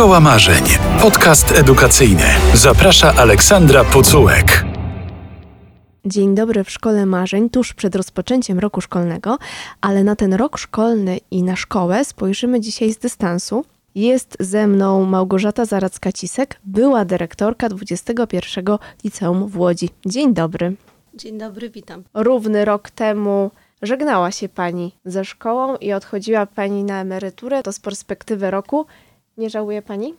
Szkoła Marzeń. Podcast edukacyjny. Zaprasza Aleksandra Pucułek. Dzień dobry w Szkole Marzeń, tuż przed rozpoczęciem roku szkolnego, ale na ten rok szkolny i na szkołę spojrzymy dzisiaj z dystansu. Jest ze mną Małgorzata Zaracka-Cisek, była dyrektorka 21 Liceum w Łodzi. Dzień dobry. Dzień dobry, witam. Równy rok temu żegnała się Pani ze szkołą i odchodziła Pani na emeryturę. To z perspektywy roku. Nie żałuje Pani?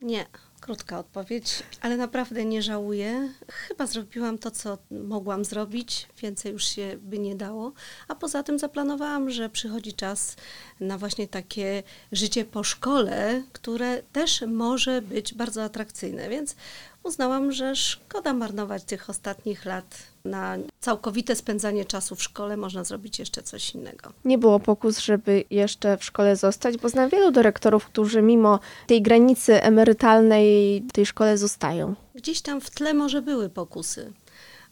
Nie, krótka odpowiedź, ale naprawdę nie żałuję. Chyba zrobiłam to, co mogłam zrobić, więcej już się by nie dało. A poza tym zaplanowałam, że przychodzi czas na właśnie takie życie po szkole, które też może być bardzo atrakcyjne, więc uznałam, że szkoda marnować tych ostatnich lat na całkowite spędzanie czasu w szkole, można zrobić jeszcze coś innego. Nie było pokus, żeby jeszcze w szkole zostać, bo znam wielu dyrektorów, którzy mimo tej granicy emerytalnej w tej szkole zostają. Gdzieś tam w tle może były pokusy,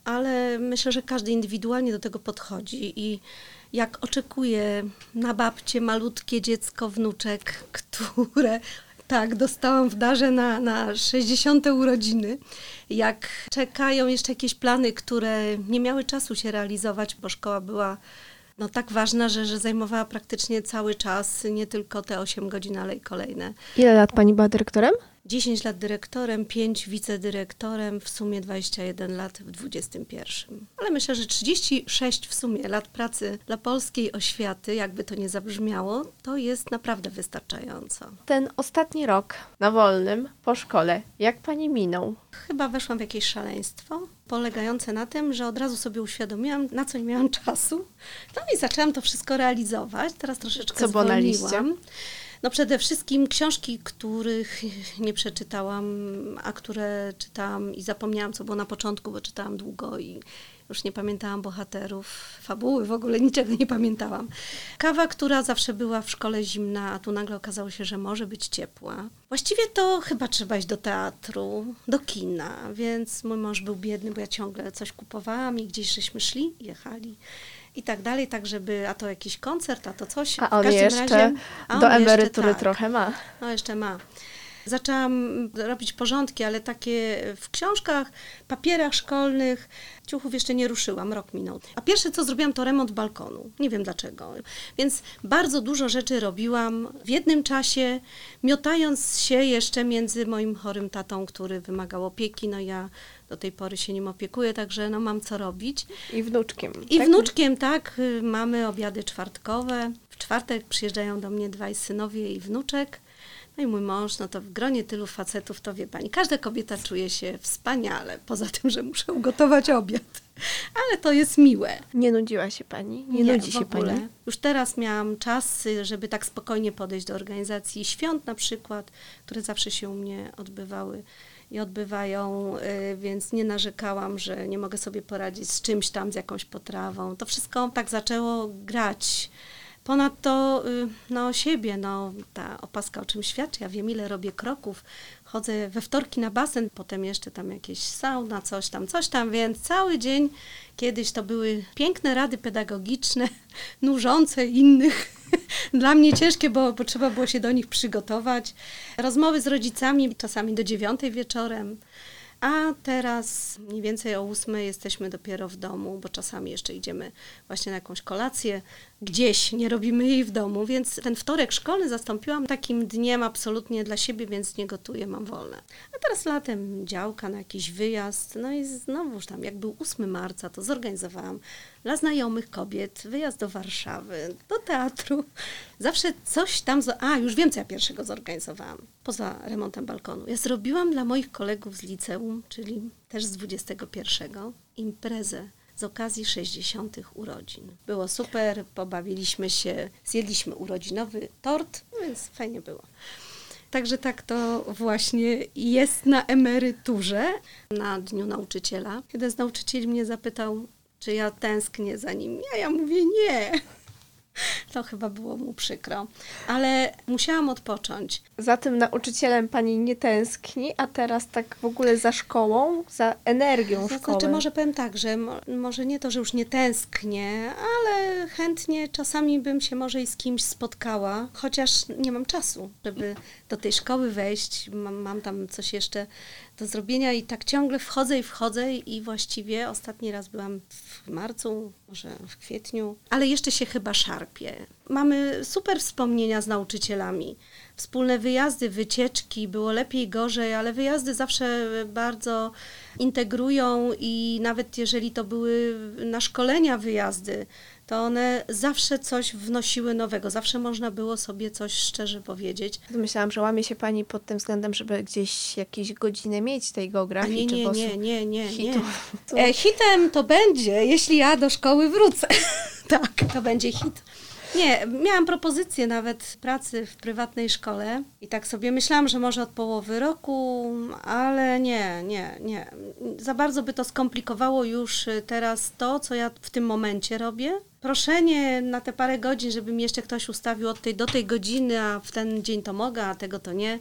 ale myślę, że każdy indywidualnie do tego podchodzi i jak oczekuje na babcie malutkie dziecko, wnuczek, które tak, dostałam w darze na, na 60. urodziny. Jak czekają jeszcze jakieś plany, które nie miały czasu się realizować, bo szkoła była no, tak ważna, że, że zajmowała praktycznie cały czas, nie tylko te 8 godzin, ale i kolejne. Ile lat pani była dyrektorem? 10 lat dyrektorem, 5 wicedyrektorem, w sumie 21 lat w 21. Ale myślę, że 36 w sumie lat pracy dla polskiej oświaty, jakby to nie zabrzmiało, to jest naprawdę wystarczająco. Ten ostatni rok na wolnym po szkole, jak pani minął? Chyba weszłam w jakieś szaleństwo, polegające na tym, że od razu sobie uświadomiłam, na co nie miałam czasu. No i zaczęłam to wszystko realizować. Teraz troszeczkę Co było na zwolniłam. liście? No przede wszystkim książki, których nie przeczytałam, a które czytałam i zapomniałam, co było na początku, bo czytałam długo i już nie pamiętałam bohaterów, fabuły, w ogóle niczego nie pamiętałam. Kawa, która zawsze była w szkole zimna, a tu nagle okazało się, że może być ciepła. Właściwie to chyba trzeba iść do teatru, do kina, więc mój mąż był biedny, bo ja ciągle coś kupowałam i gdzieś żeśmy szli, jechali i tak dalej, tak żeby, a to jakiś koncert, a to coś. A on jeszcze razie, on do jeszcze emerytury tak. trochę ma. No jeszcze ma. Zaczęłam robić porządki, ale takie w książkach, papierach szkolnych, ciuchów jeszcze nie ruszyłam, rok minął. A pierwsze co zrobiłam to remont balkonu. Nie wiem dlaczego. Więc bardzo dużo rzeczy robiłam w jednym czasie, miotając się jeszcze między moim chorym tatą, który wymagał opieki. No ja do tej pory się nim opiekuję, także no mam co robić. I wnuczkiem. I tak? wnuczkiem, tak, mamy obiady czwartkowe. W czwartek przyjeżdżają do mnie dwaj synowie i wnuczek. No i mój mąż, no to w gronie tylu facetów, to wie pani, każda kobieta czuje się wspaniale, poza tym, że muszę ugotować obiad. Ale to jest miłe. Nie nudziła się pani? Nie, nudzi w się pani? Już teraz miałam czas, żeby tak spokojnie podejść do organizacji świąt na przykład, które zawsze się u mnie odbywały i odbywają, y, więc nie narzekałam, że nie mogę sobie poradzić z czymś tam, z jakąś potrawą. To wszystko tak zaczęło grać. Ponadto y, no, siebie, no, ta opaska o czym świadczy. Ja wiem, ile robię kroków. Chodzę we wtorki na basen, potem jeszcze tam jakieś sauna, coś tam, coś tam, więc cały dzień kiedyś to były piękne rady pedagogiczne, nużące innych. Dla mnie ciężkie, bo, bo trzeba było się do nich przygotować. Rozmowy z rodzicami czasami do dziewiątej wieczorem. A teraz mniej więcej o ósmej jesteśmy dopiero w domu, bo czasami jeszcze idziemy właśnie na jakąś kolację gdzieś, nie robimy jej w domu, więc ten wtorek szkolny zastąpiłam takim dniem absolutnie dla siebie, więc nie gotuję, mam wolne. A teraz latem działka na jakiś wyjazd, no i znowuż tam, jak był 8 marca, to zorganizowałam dla znajomych kobiet wyjazd do Warszawy, do teatru. Zawsze coś tam, a już wiem, co ja pierwszego zorganizowałam, poza remontem balkonu. Ja zrobiłam dla moich kolegów z liceum, czyli też z 21, imprezę z okazji 60. urodzin. Było super, pobawiliśmy się, zjedliśmy urodzinowy tort, no więc fajnie było. Także tak to właśnie jest na emeryturze, na Dniu Nauczyciela. Jeden z nauczycieli mnie zapytał, czy ja tęsknię za nim. Ja, ja mówię nie. To chyba było mu przykro, ale musiałam odpocząć. Za tym nauczycielem pani nie tęskni, a teraz tak w ogóle za szkołą, za energią To szkoły. znaczy, może powiem tak, że mo, może nie to, że już nie tęsknię, ale chętnie czasami bym się może i z kimś spotkała, chociaż nie mam czasu, żeby do tej szkoły wejść. Mam, mam tam coś jeszcze do zrobienia i tak ciągle wchodzę i wchodzę i właściwie ostatni raz byłam w marcu, może w kwietniu, ale jeszcze się chyba szarpię. Mamy super wspomnienia z nauczycielami. Wspólne wyjazdy, wycieczki, było lepiej, gorzej, ale wyjazdy zawsze bardzo integrują i nawet jeżeli to były na szkolenia wyjazdy, to one zawsze coś wnosiły nowego, zawsze można było sobie coś szczerze powiedzieć. Myślałam, że łamie się pani pod tym względem, żeby gdzieś jakieś godziny mieć tej geografii nie, nie, nie, nie, nie, nie. hitu. To- E, hitem to będzie, jeśli ja do szkoły wrócę. tak, to będzie hit. Nie, miałam propozycję nawet pracy w prywatnej szkole i tak sobie myślałam, że może od połowy roku, ale nie, nie, nie. Za bardzo by to skomplikowało już teraz to, co ja w tym momencie robię. Proszenie na te parę godzin, żeby mi jeszcze ktoś ustawił od tej do tej godziny, a w ten dzień to mogę, a tego to nie.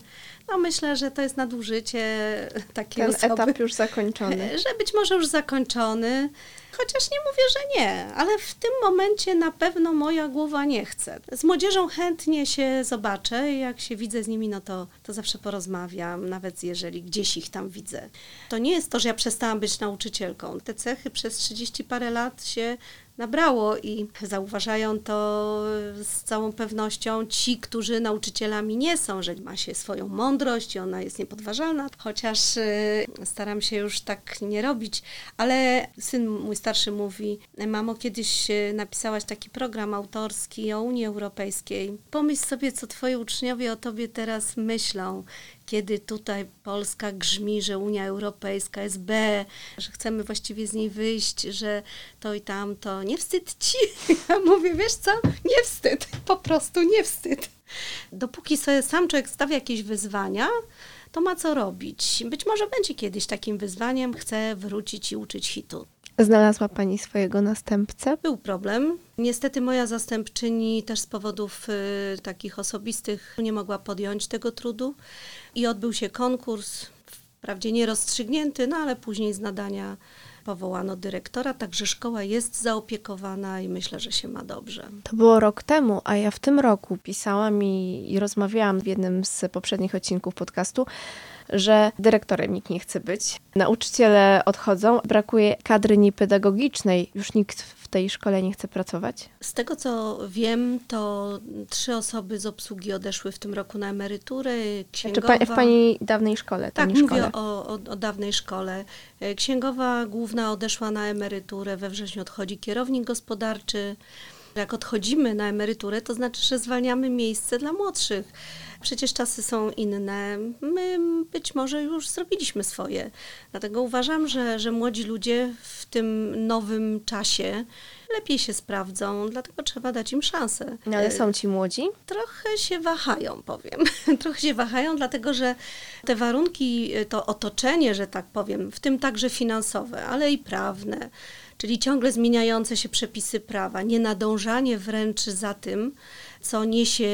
No myślę, że to jest nadużycie takiej Ten osoby. etap już zakończony. Że być może już zakończony, chociaż nie mówię, że nie, ale w tym momencie na pewno moja głowa nie chce. Z młodzieżą chętnie się zobaczę, jak się widzę z nimi, no to, to zawsze porozmawiam, nawet jeżeli gdzieś ich tam widzę. To nie jest to, że ja przestałam być nauczycielką. Te cechy przez 30 parę lat się nabrało i zauważają to z całą pewnością ci, którzy nauczycielami nie są, że ma się swoją mądrość i ona jest niepodważalna, chociaż y, staram się już tak nie robić, ale syn mój starszy mówi, mamo, kiedyś y, napisałaś taki program autorski o Unii Europejskiej. Pomyśl sobie, co twoi uczniowie o tobie teraz myślą, kiedy tutaj Polska grzmi, że Unia Europejska jest B, że chcemy właściwie z niej wyjść, że to i tamto. Nie wstyd ci? Ja mówię, wiesz co? Nie wstyd. Po prostu nie wstyd. Dopóki sobie sam człowiek stawia jakieś wyzwania, to ma co robić. Być może będzie kiedyś takim wyzwaniem, chcę wrócić i uczyć hitu. Znalazła pani swojego następcę? Był problem. Niestety moja zastępczyni też z powodów y, takich osobistych nie mogła podjąć tego trudu i odbył się konkurs, wprawdzie nierozstrzygnięty, no ale później z nadania powołano dyrektora, także szkoła jest zaopiekowana i myślę, że się ma dobrze. To było rok temu, a ja w tym roku pisałam i, i rozmawiałam w jednym z poprzednich odcinków podcastu, że dyrektorem nikt nie chce być. Nauczyciele odchodzą, brakuje kadry niepedagogicznej, już nikt w tej szkole nie chce pracować. Z tego co wiem, to trzy osoby z obsługi odeszły w tym roku na emeryturę. Księgowa... pa, w pani dawnej szkole, Tak, mówię szkole. o, o, o dawnej szkole. E, Księgowa główna odeszła na emeryturę, we wrześniu odchodzi kierownik gospodarczy. Jak odchodzimy na emeryturę, to znaczy, że zwalniamy miejsce dla młodszych. Przecież czasy są inne. My być może już zrobiliśmy swoje. Dlatego uważam, że, że młodzi ludzie w tym nowym czasie lepiej się sprawdzą, dlatego trzeba dać im szansę. No, ale są ci młodzi? Trochę się wahają, powiem. Trochę się wahają, dlatego że te warunki, to otoczenie, że tak powiem, w tym także finansowe, ale i prawne, czyli ciągle zmieniające się przepisy prawa, nie nadążanie wręcz za tym, co niesie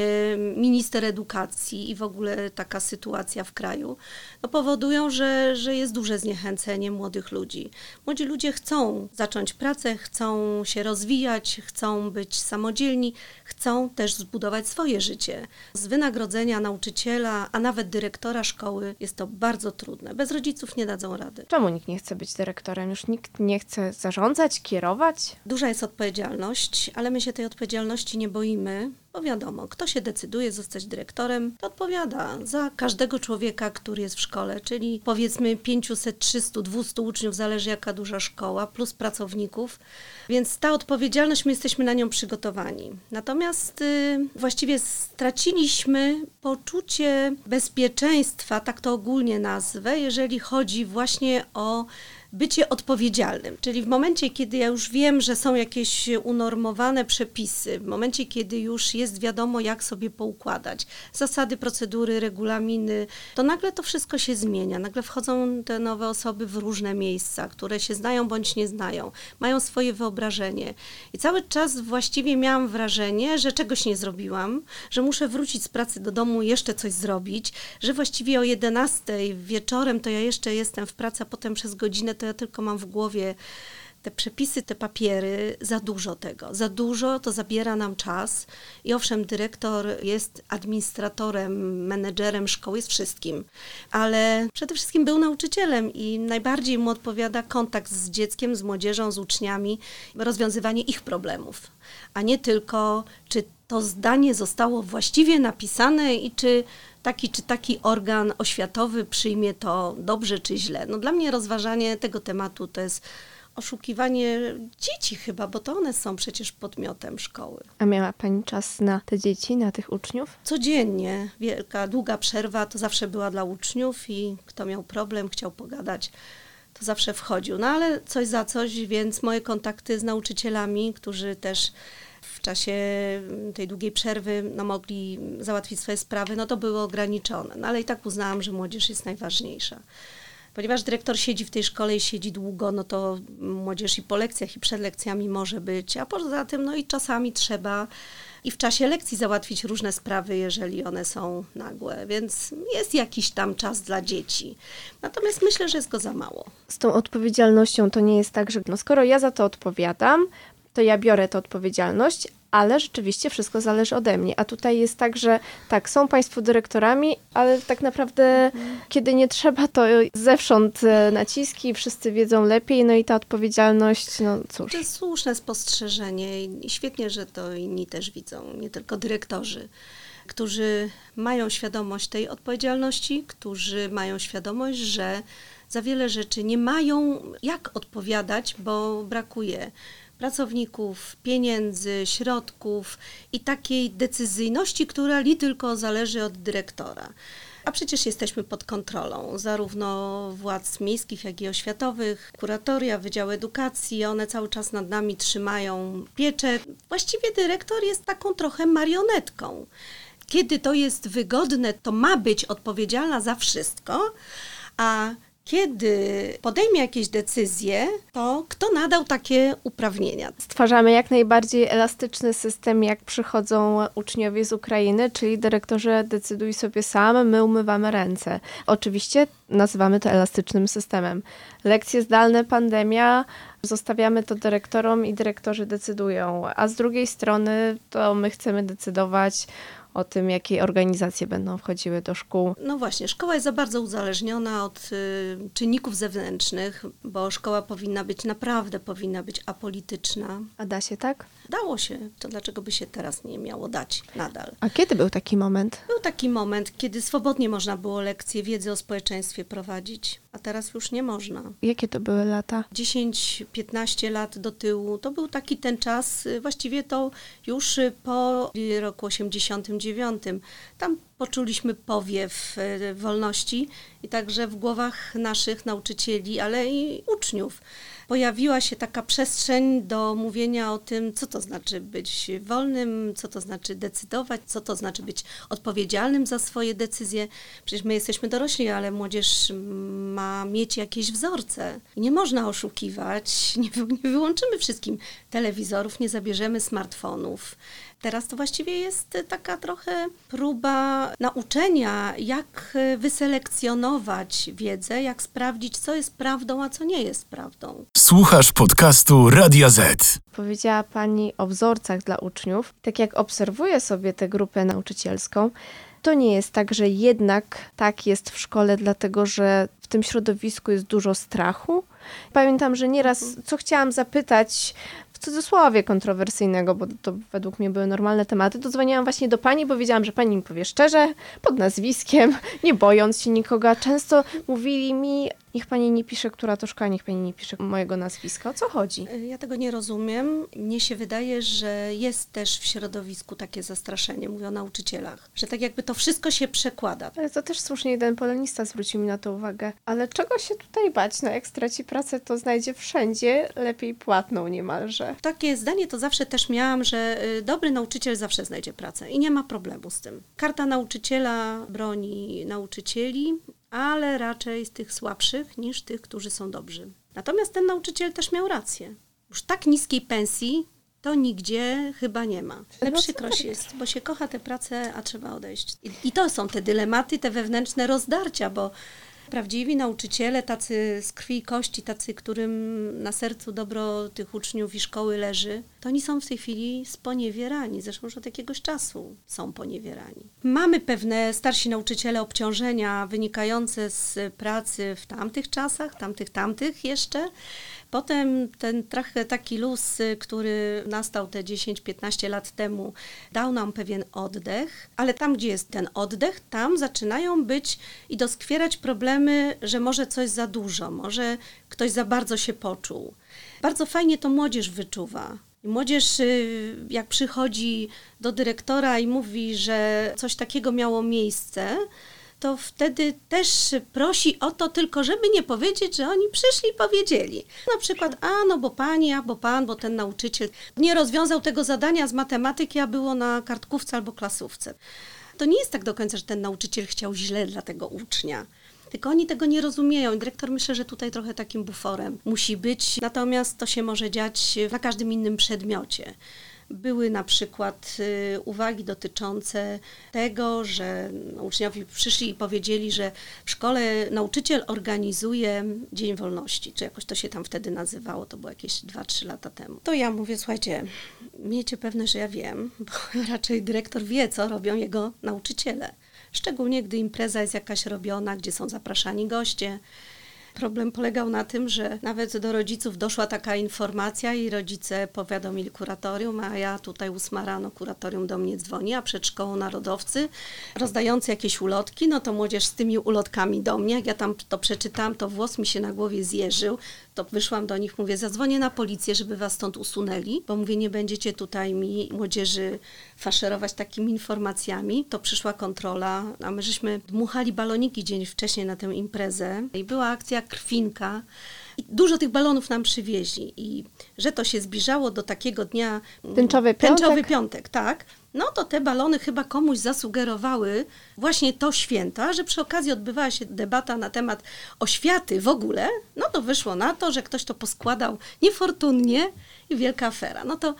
minister edukacji i w ogóle taka sytuacja w kraju, no powodują, że, że jest duże zniechęcenie młodych ludzi. Młodzi ludzie chcą zacząć pracę, chcą się rozwijać, chcą być samodzielni, chcą też zbudować swoje życie. Z wynagrodzenia nauczyciela, a nawet dyrektora szkoły jest to bardzo trudne. Bez rodziców nie dadzą rady. Czemu nikt nie chce być dyrektorem? Już nikt nie chce zarządzać, kierować? Duża jest odpowiedzialność, ale my się tej odpowiedzialności nie boimy, bo wiadomo, kto się decyduje zostać dyrektorem, to odpowiada za każdego człowieka, który jest w szkole, czyli powiedzmy 500, 300, 200 uczniów, zależy jaka duża szkoła, plus pracowników. Więc ta odpowiedzialność, my jesteśmy na nią przygotowani. Natomiast y, właściwie straciliśmy poczucie bezpieczeństwa, tak to ogólnie nazwę, jeżeli chodzi właśnie o bycie odpowiedzialnym. Czyli w momencie, kiedy ja już wiem, że są jakieś unormowane przepisy, w momencie, kiedy już jest wiadomo, jak sobie poukładać zasady, procedury, regulaminy, to nagle to wszystko się zmienia. Nagle wchodzą te nowe osoby w różne miejsca, które się znają bądź nie znają, mają swoje wyobrażenie. I cały czas właściwie miałam wrażenie, że czegoś nie zrobiłam, że muszę wrócić z pracy do domu jeszcze coś zrobić, że właściwie o 11 wieczorem to ja jeszcze jestem w pracy, a potem przez godzinę to ja tylko mam w głowie te przepisy, te papiery, za dużo tego. Za dużo to zabiera nam czas. I owszem, dyrektor jest administratorem, menedżerem szkoły, jest wszystkim, ale przede wszystkim był nauczycielem i najbardziej mu odpowiada kontakt z dzieckiem, z młodzieżą, z uczniami, rozwiązywanie ich problemów, a nie tylko, czy to zdanie zostało właściwie napisane i czy taki czy taki organ oświatowy przyjmie to dobrze czy źle. No dla mnie rozważanie tego tematu to jest oszukiwanie dzieci chyba, bo to one są przecież podmiotem szkoły. A miała Pani czas na te dzieci, na tych uczniów? Codziennie, wielka, długa przerwa to zawsze była dla uczniów i kto miał problem, chciał pogadać, to zawsze wchodził. No ale coś za coś, więc moje kontakty z nauczycielami, którzy też w czasie tej długiej przerwy no, mogli załatwić swoje sprawy, no to były ograniczone. No ale i tak uznałam, że młodzież jest najważniejsza. Ponieważ dyrektor siedzi w tej szkole i siedzi długo, no to młodzież i po lekcjach, i przed lekcjami może być, a poza tym, no i czasami trzeba i w czasie lekcji załatwić różne sprawy, jeżeli one są nagłe, więc jest jakiś tam czas dla dzieci. Natomiast myślę, że jest go za mało. Z tą odpowiedzialnością to nie jest tak, że no skoro ja za to odpowiadam, to ja biorę tę odpowiedzialność, ale rzeczywiście wszystko zależy ode mnie. A tutaj jest tak, że tak, są Państwo dyrektorami, ale tak naprawdę, kiedy nie trzeba, to zewsząd e, naciski, wszyscy wiedzą lepiej, no i ta odpowiedzialność, no cóż. To jest słuszne spostrzeżenie i świetnie, że to inni też widzą, nie tylko dyrektorzy którzy mają świadomość tej odpowiedzialności, którzy mają świadomość, że za wiele rzeczy nie mają jak odpowiadać, bo brakuje pracowników, pieniędzy, środków i takiej decyzyjności, która li tylko zależy od dyrektora. A przecież jesteśmy pod kontrolą zarówno władz miejskich, jak i oświatowych, kuratoria, Wydział Edukacji, one cały czas nad nami trzymają pieczę. Właściwie dyrektor jest taką trochę marionetką. Kiedy to jest wygodne, to ma być odpowiedzialna za wszystko, a kiedy podejmie jakieś decyzje, to kto nadał takie uprawnienia? Stwarzamy jak najbardziej elastyczny system, jak przychodzą uczniowie z Ukrainy, czyli dyrektorze decyduj sobie sam, my umywamy ręce. Oczywiście nazywamy to elastycznym systemem. Lekcje zdalne, pandemia, zostawiamy to dyrektorom i dyrektorzy decydują, a z drugiej strony to my chcemy decydować o tym, jakie organizacje będą wchodziły do szkół. No właśnie, szkoła jest za bardzo uzależniona od y, czynników zewnętrznych, bo szkoła powinna być naprawdę, powinna być apolityczna. A da się tak? Dało się, to dlaczego by się teraz nie miało dać nadal? A kiedy był taki moment? Był taki moment, kiedy swobodnie można było lekcje wiedzy o społeczeństwie prowadzić, a teraz już nie można. Jakie to były lata? 10-15 lat do tyłu, to był taki ten czas, y, właściwie to już y, po roku 89. Tam poczuliśmy powiew y, wolności i także w głowach naszych nauczycieli, ale i uczniów pojawiła się taka przestrzeń do mówienia o tym, co to znaczy być wolnym, co to znaczy decydować, co to znaczy być odpowiedzialnym za swoje decyzje. Przecież my jesteśmy dorośli, ale młodzież ma mieć jakieś wzorce. Nie można oszukiwać, nie, nie wyłączymy wszystkim telewizorów, nie zabierzemy smartfonów. Teraz to właściwie jest taka trochę próba nauczenia, jak wyselekcjonować wiedzę, jak sprawdzić, co jest prawdą, a co nie jest prawdą. Słuchasz podcastu Radia Z. Powiedziała Pani o wzorcach dla uczniów. Tak jak obserwuję sobie tę grupę nauczycielską, to nie jest tak, że jednak tak jest w szkole, dlatego że w tym środowisku jest dużo strachu. Pamiętam, że nieraz, co chciałam zapytać cudzysłowie kontrowersyjnego, bo to według mnie były normalne tematy, to dzwoniłam właśnie do pani, bo wiedziałam, że pani mi powie szczerze, pod nazwiskiem, nie bojąc się nikogo. Często mówili mi, Niech pani nie pisze, która to szkoła, niech pani nie pisze mojego nazwiska. O co chodzi? Y, Ja tego nie rozumiem. Mnie się wydaje, że jest też w środowisku takie zastraszenie, mówię o nauczycielach, że tak jakby to wszystko się przekłada. Ale to też słusznie jeden polonista zwrócił mi na to uwagę. Ale czego się tutaj bać? No jak straci pracę, to znajdzie wszędzie lepiej płatną niemalże. Takie zdanie to zawsze też miałam, że y, dobry nauczyciel zawsze znajdzie pracę i nie ma problemu z tym. Karta nauczyciela broni nauczycieli, ale raczej z tych słabszych niż tych, którzy są dobrzy. Natomiast ten nauczyciel też miał rację. Już tak niskiej pensji to nigdzie chyba nie ma. Ale przykrość jest, bo się kocha tę pracę, a trzeba odejść. I to są te dylematy, te wewnętrzne rozdarcia, bo prawdziwi nauczyciele, tacy z krwi i kości, tacy, którym na sercu dobro tych uczniów i szkoły leży, to oni są w tej chwili sponiewierani. Zresztą już od jakiegoś czasu są poniewierani. Mamy pewne starsi nauczyciele obciążenia wynikające z pracy w tamtych czasach, tamtych, tamtych jeszcze. Potem ten trochę taki luz, y, który nastał te 10-15 lat temu, dał nam pewien oddech, ale tam, gdzie jest ten oddech, tam zaczynają być i doskwierać problemy, że może coś za dużo, może ktoś za bardzo się poczuł. Bardzo fajnie to młodzież wyczuwa. Młodzież, y, jak przychodzi do dyrektora i mówi, że coś takiego miało miejsce, to wtedy też prosi o to tylko, żeby nie powiedzieć, że oni przyszli i powiedzieli. Na przykład, a no bo pani, albo pan, bo ten nauczyciel nie rozwiązał tego zadania z matematyki, a było na kartkówce albo klasówce. To nie jest tak do końca, że ten nauczyciel chciał źle dla tego ucznia. Tylko oni tego nie rozumieją. Dyrektor myślę, że tutaj trochę takim buforem musi być. Natomiast to się może dziać na każdym innym przedmiocie. Były na przykład y, uwagi dotyczące tego, że uczniowie przyszli i powiedzieli, że w szkole nauczyciel organizuje Dzień Wolności, czy jakoś to się tam wtedy nazywało, to było jakieś 2-3 lata temu. To ja mówię, słuchajcie, miejcie pewne, że ja wiem, bo raczej dyrektor wie, co robią jego nauczyciele. Szczególnie gdy impreza jest jakaś robiona, gdzie są zapraszani goście. Problem polegał na tym, że nawet do rodziców doszła taka informacja i rodzice powiadomili kuratorium, a ja tutaj ósma rano kuratorium do mnie dzwoni, a przed szkołą narodowcy rozdający jakieś ulotki, no to młodzież z tymi ulotkami do mnie, jak ja tam to przeczytałam, to włos mi się na głowie zjeżył, to wyszłam do nich, mówię, zadzwonię na policję, żeby was stąd usunęli, bo mówię, nie będziecie tutaj mi młodzieży faszerować takimi informacjami. To przyszła kontrola, a my żeśmy dmuchali baloniki dzień wcześniej na tę imprezę i była akcja krwinka. I dużo tych balonów nam przywieźli i że to się zbliżało do takiego dnia... Tęczowy piątek? Tęczowy piątek, tak. No to te balony chyba komuś zasugerowały właśnie to święta, że przy okazji odbywała się debata na temat oświaty w ogóle. No to wyszło na to, że ktoś to poskładał niefortunnie i wielka afera. No to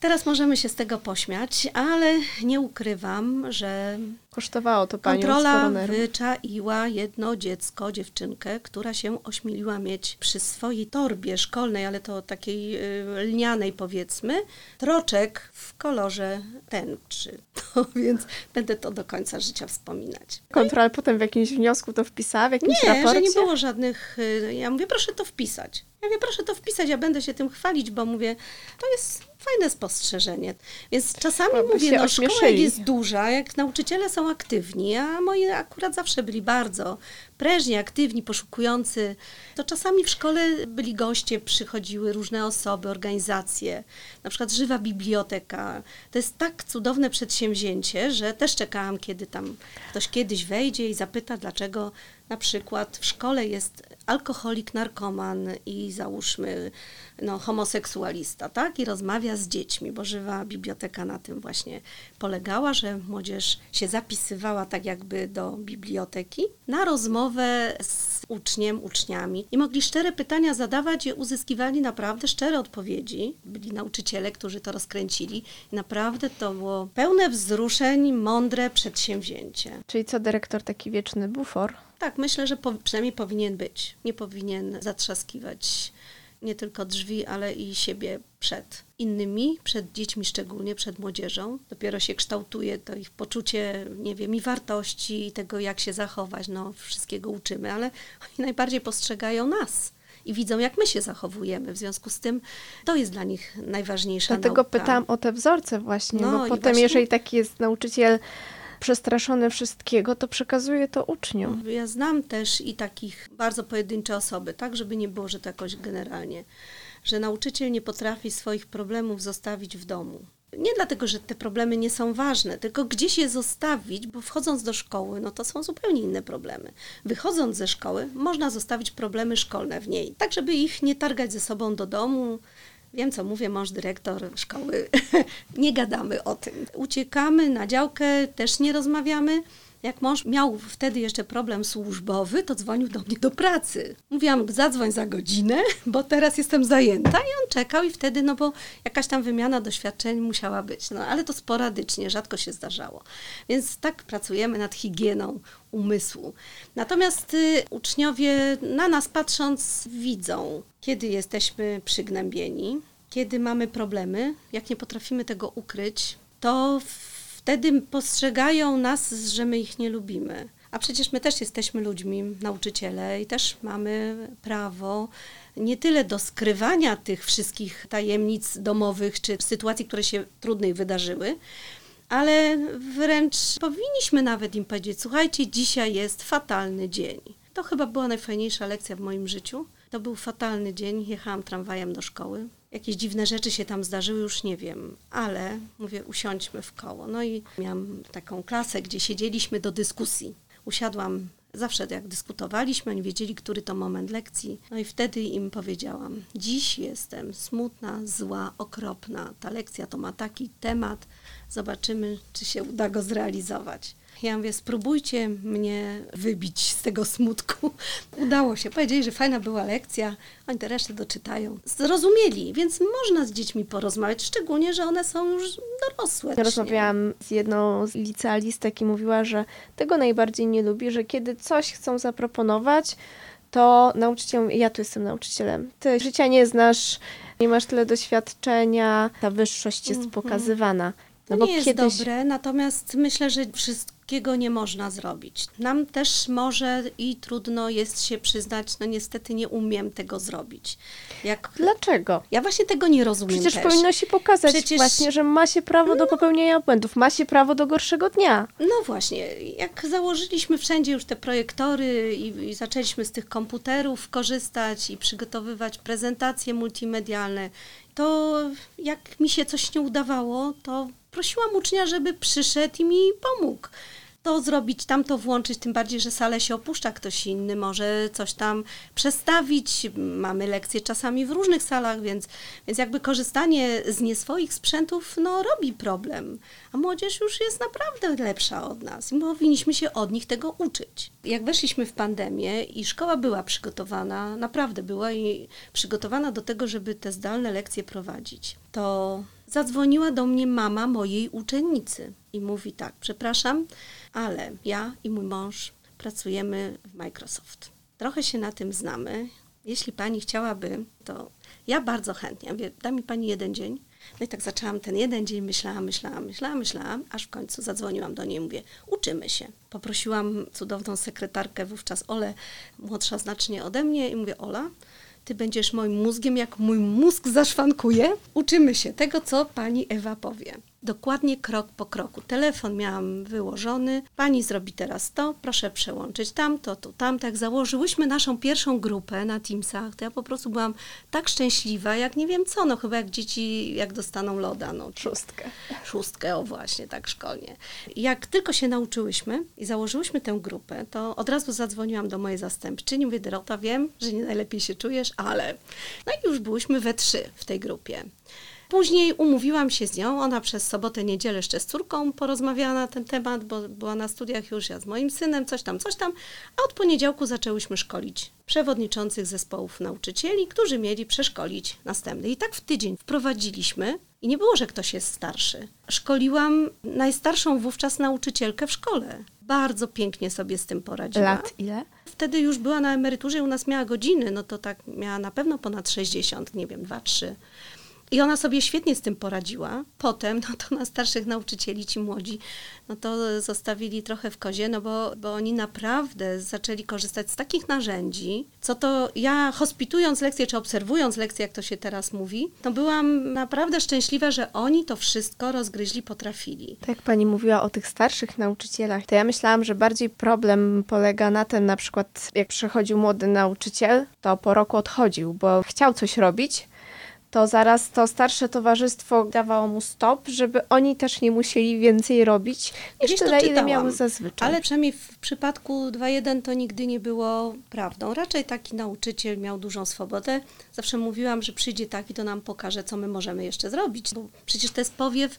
teraz możemy się z tego pośmiać, ale nie ukrywam, że Kosztowało to panią Kontrola wyczaiła jedno dziecko, dziewczynkę, która się ośmieliła mieć przy swojej torbie szkolnej, ale to takiej y, lnianej powiedzmy, troczek w kolorze tęczy. No, więc będę to do końca życia wspominać. Kontrola potem w jakimś wniosku to wpisała, w jakimś Nie, raporcie? że nie było żadnych. y, Ja mówię, proszę to wpisać. Ja mówię, proszę to wpisać, ja będę się tym chwalić, bo mówię, to jest fajne spostrzeżenie. Więc czasami mówię, no szkoła jest duża, jak nauczyciele są aktywni, a moi akurat zawsze byli bardzo prężni, aktywni, poszukujący, to czasami w szkole byli goście, przychodziły różne osoby, organizacje, na przykład żywa biblioteka. To jest tak cudowne przedsięwzięcie, że też czekałam, kiedy tam ktoś kiedyś wejdzie i zapyta, dlaczego na przykład w szkole jest alkoholik, narkoman i załóżmy no, homoseksualista, tak? I rozmawia z dziećmi, bo żywa biblioteka na tym właśnie polegała, że młodzież się zapisywała tak jakby do biblioteki na rozmowę z uczniem, uczniami i mogli szczere pytania zadawać i uzyskiwali naprawdę szczere odpowiedzi. Byli nauczyciele, którzy to rozkręcili i naprawdę to było pełne wzruszeń, mądre przedsięwzięcie. Czyli co, dyrektor taki wieczny bufor? Tak, myślę, że po, przynajmniej powinien być. Nie powinien zatrzaskiwać nie tylko drzwi, ale i siebie przed innymi, przed dziećmi szczególnie, przed młodzieżą. Dopiero się kształtuje to ich poczucie, nie wiem, i wartości, i tego, jak się zachować. No, wszystkiego uczymy, ale oni najbardziej postrzegają nas i widzą, jak my się zachowujemy. W związku z tym to jest dla nich najważniejsza Dlatego nauka. pytałam o te wzorce właśnie, No bo potem właśnie- jeżeli taki jest nauczyciel przestraszony wszystkiego, to przekazuje to uczniom. Ja znam też i takich bardzo pojedyncze osoby, tak, żeby nie było, że to jakoś generalnie, że nauczyciel nie potrafi swoich problemów zostawić w domu. Nie dlatego, że te problemy nie są ważne, tylko gdzieś je zostawić, bo wchodząc do szkoły, no to są zupełnie inne problemy. Wychodząc ze szkoły, można zostawić problemy szkolne w niej, tak żeby ich nie targać ze sobą do domu. Wiem, co mówię, mąż dyrektor szkoły. nie gadamy o tym. Uciekamy na działkę, też nie rozmawiamy. Jak mąż miał wtedy jeszcze problem służbowy, to dzwonił do mnie do pracy. Mówiłam, zadzwoń za godzinę, bo teraz jestem zajęta i on czekał i wtedy, no bo jakaś tam wymiana doświadczeń musiała być. No ale to sporadycznie, rzadko się zdarzało. Więc tak pracujemy nad higieną umysłu. Natomiast y, uczniowie na nas patrząc widzą, kiedy jesteśmy przygnębieni, kiedy mamy problemy, jak nie potrafimy tego ukryć, to wtedy postrzegają nas, że my ich nie lubimy. A przecież my też jesteśmy ludźmi, nauczyciele, i też mamy prawo nie tyle do skrywania tych wszystkich tajemnic domowych czy sytuacji, które się trudniej wydarzyły, ale wręcz powinniśmy nawet im powiedzieć: Słuchajcie, dzisiaj jest fatalny dzień. To chyba była najfajniejsza lekcja w moim życiu. To był fatalny dzień. Jechałam tramwajem do szkoły jakieś dziwne rzeczy się tam zdarzyły, już nie wiem, ale mówię, usiądźmy w koło. No i miałam taką klasę, gdzie siedzieliśmy do dyskusji. Usiadłam zawsze jak dyskutowaliśmy, oni wiedzieli, który to moment lekcji. No i wtedy im powiedziałam: Dziś jestem smutna, zła, okropna. Ta lekcja to ma taki temat. Zobaczymy, czy się uda go zrealizować. Ja mówię, spróbujcie mnie wybić z tego smutku. Udało się. Powiedzieli, że fajna była lekcja, oni te resztę doczytają. Zrozumieli, więc można z dziećmi porozmawiać, szczególnie, że one są już dorosłe. Rozmawiałam z jedną z licealistek i mówiła, że tego najbardziej nie lubi, że kiedy coś chcą zaproponować, to nauczyciel, ja tu jestem nauczycielem, ty życia nie znasz, nie masz tyle doświadczenia, ta wyższość jest mm -hmm. pokazywana. No nie jest kiedyś... dobre, natomiast myślę, że wszystkiego nie można zrobić. Nam też może i trudno jest się przyznać, no niestety nie umiem tego zrobić. Jak... Dlaczego? Ja właśnie tego nie rozumiem Przecież też. powinno się pokazać Przecież... właśnie, że ma się prawo do no. popełnienia błędów, ma się prawo do gorszego dnia. No właśnie, jak założyliśmy wszędzie już te projektory i, i zaczęliśmy z tych komputerów korzystać i przygotowywać prezentacje multimedialne, to jak mi się coś nie udawało, to prosiłam ucznia, żeby przyszedł i mi pomógł to zrobić, tamto włączyć, tym bardziej, że salę się opuszcza ktoś inny, może coś tam przestawić. Mamy lekcje czasami w różnych salach, więc, więc jakby korzystanie z nie swoich sprzętów no, robi problem. A młodzież już jest naprawdę lepsza od nas i powinniśmy się od nich tego uczyć. Jak weszliśmy w pandemię i szkoła była przygotowana, naprawdę była i przygotowana do tego, żeby te zdalne lekcje prowadzić, to zadzwoniła do mnie mama mojej uczennicy i mówi tak, przepraszam, ale ja i mój mąż pracujemy w Microsoft. Trochę się na tym znamy. Jeśli pani chciałaby, to ja bardzo chętnie. Mówię, da mi pani jeden dzień. No i tak zaczęłam ten jeden dzień, myślałam, myślałam, myślałam, myślałam, aż w końcu zadzwoniłam do niej i mówię, uczymy się. Poprosiłam cudowną sekretarkę, wówczas Ole, młodsza znacznie ode mnie i mówię, Ola, ty będziesz moim mózgiem, jak mój mózg zaszwankuje. Uczymy się tego, co pani Ewa powie dokładnie krok po kroku. Telefon miałam wyłożony, pani zrobi teraz to, proszę przełączyć tamto, tu, tam. Tak założyłyśmy naszą pierwszą grupę na Teamsach, to ja po prostu byłam tak szczęśliwa, jak nie wiem co, no chyba jak dzieci, jak dostaną loda. No, szóstkę. Szóstkę, o właśnie, tak szkolnie. Jak tylko się nauczyłyśmy i założyłyśmy tę grupę, to od razu zadzwoniłam do mojej zastępczyni, mówię, Dorota, wiem, że nie najlepiej się czujesz, ale... No i już byłyśmy we trzy w tej grupie. Później umówiłam się z nią, ona przez sobotę, niedzielę jeszcze z córką porozmawiała na ten temat, bo była na studiach już ja z moim synem, coś tam, coś tam, a od poniedziałku zaczęłyśmy szkolić przewodniczących zespołów nauczycieli, którzy mieli przeszkolić następny. I tak w tydzień wprowadziliśmy i nie było, że ktoś jest starszy. Szkoliłam najstarszą wówczas nauczycielkę w szkole. Bardzo pięknie sobie z tym poradziła. Lat ile? Wtedy już była na emeryturze u nas miała godziny, no to tak miała na pewno ponad 60, nie wiem, 2-3 I ona sobie świetnie z tym poradziła. Potem, no to na starszych nauczycieli, ci młodzi, no to zostawili trochę w kozie, no bo, bo oni naprawdę zaczęli korzystać z takich narzędzi, co to ja hospitując lekcje, czy obserwując lekcje, jak to się teraz mówi, to byłam naprawdę szczęśliwa, że oni to wszystko rozgryźli, potrafili. Tak pani mówiła o tych starszych nauczycielach, to ja myślałam, że bardziej problem polega na tym, na przykład jak przychodził młody nauczyciel, to po roku odchodził, bo chciał coś robić, to zaraz to starsze towarzystwo dawało mu stop, żeby oni też nie musieli więcej robić niż Gdzieś tyle, ile miały zazwyczaj. Ale przynajmniej w przypadku 2.1 to nigdy nie było prawdą. Raczej taki nauczyciel miał dużą swobodę. Zawsze mówiłam, że przyjdzie taki, to nam pokaże, co my możemy jeszcze zrobić. Bo przecież to jest powiew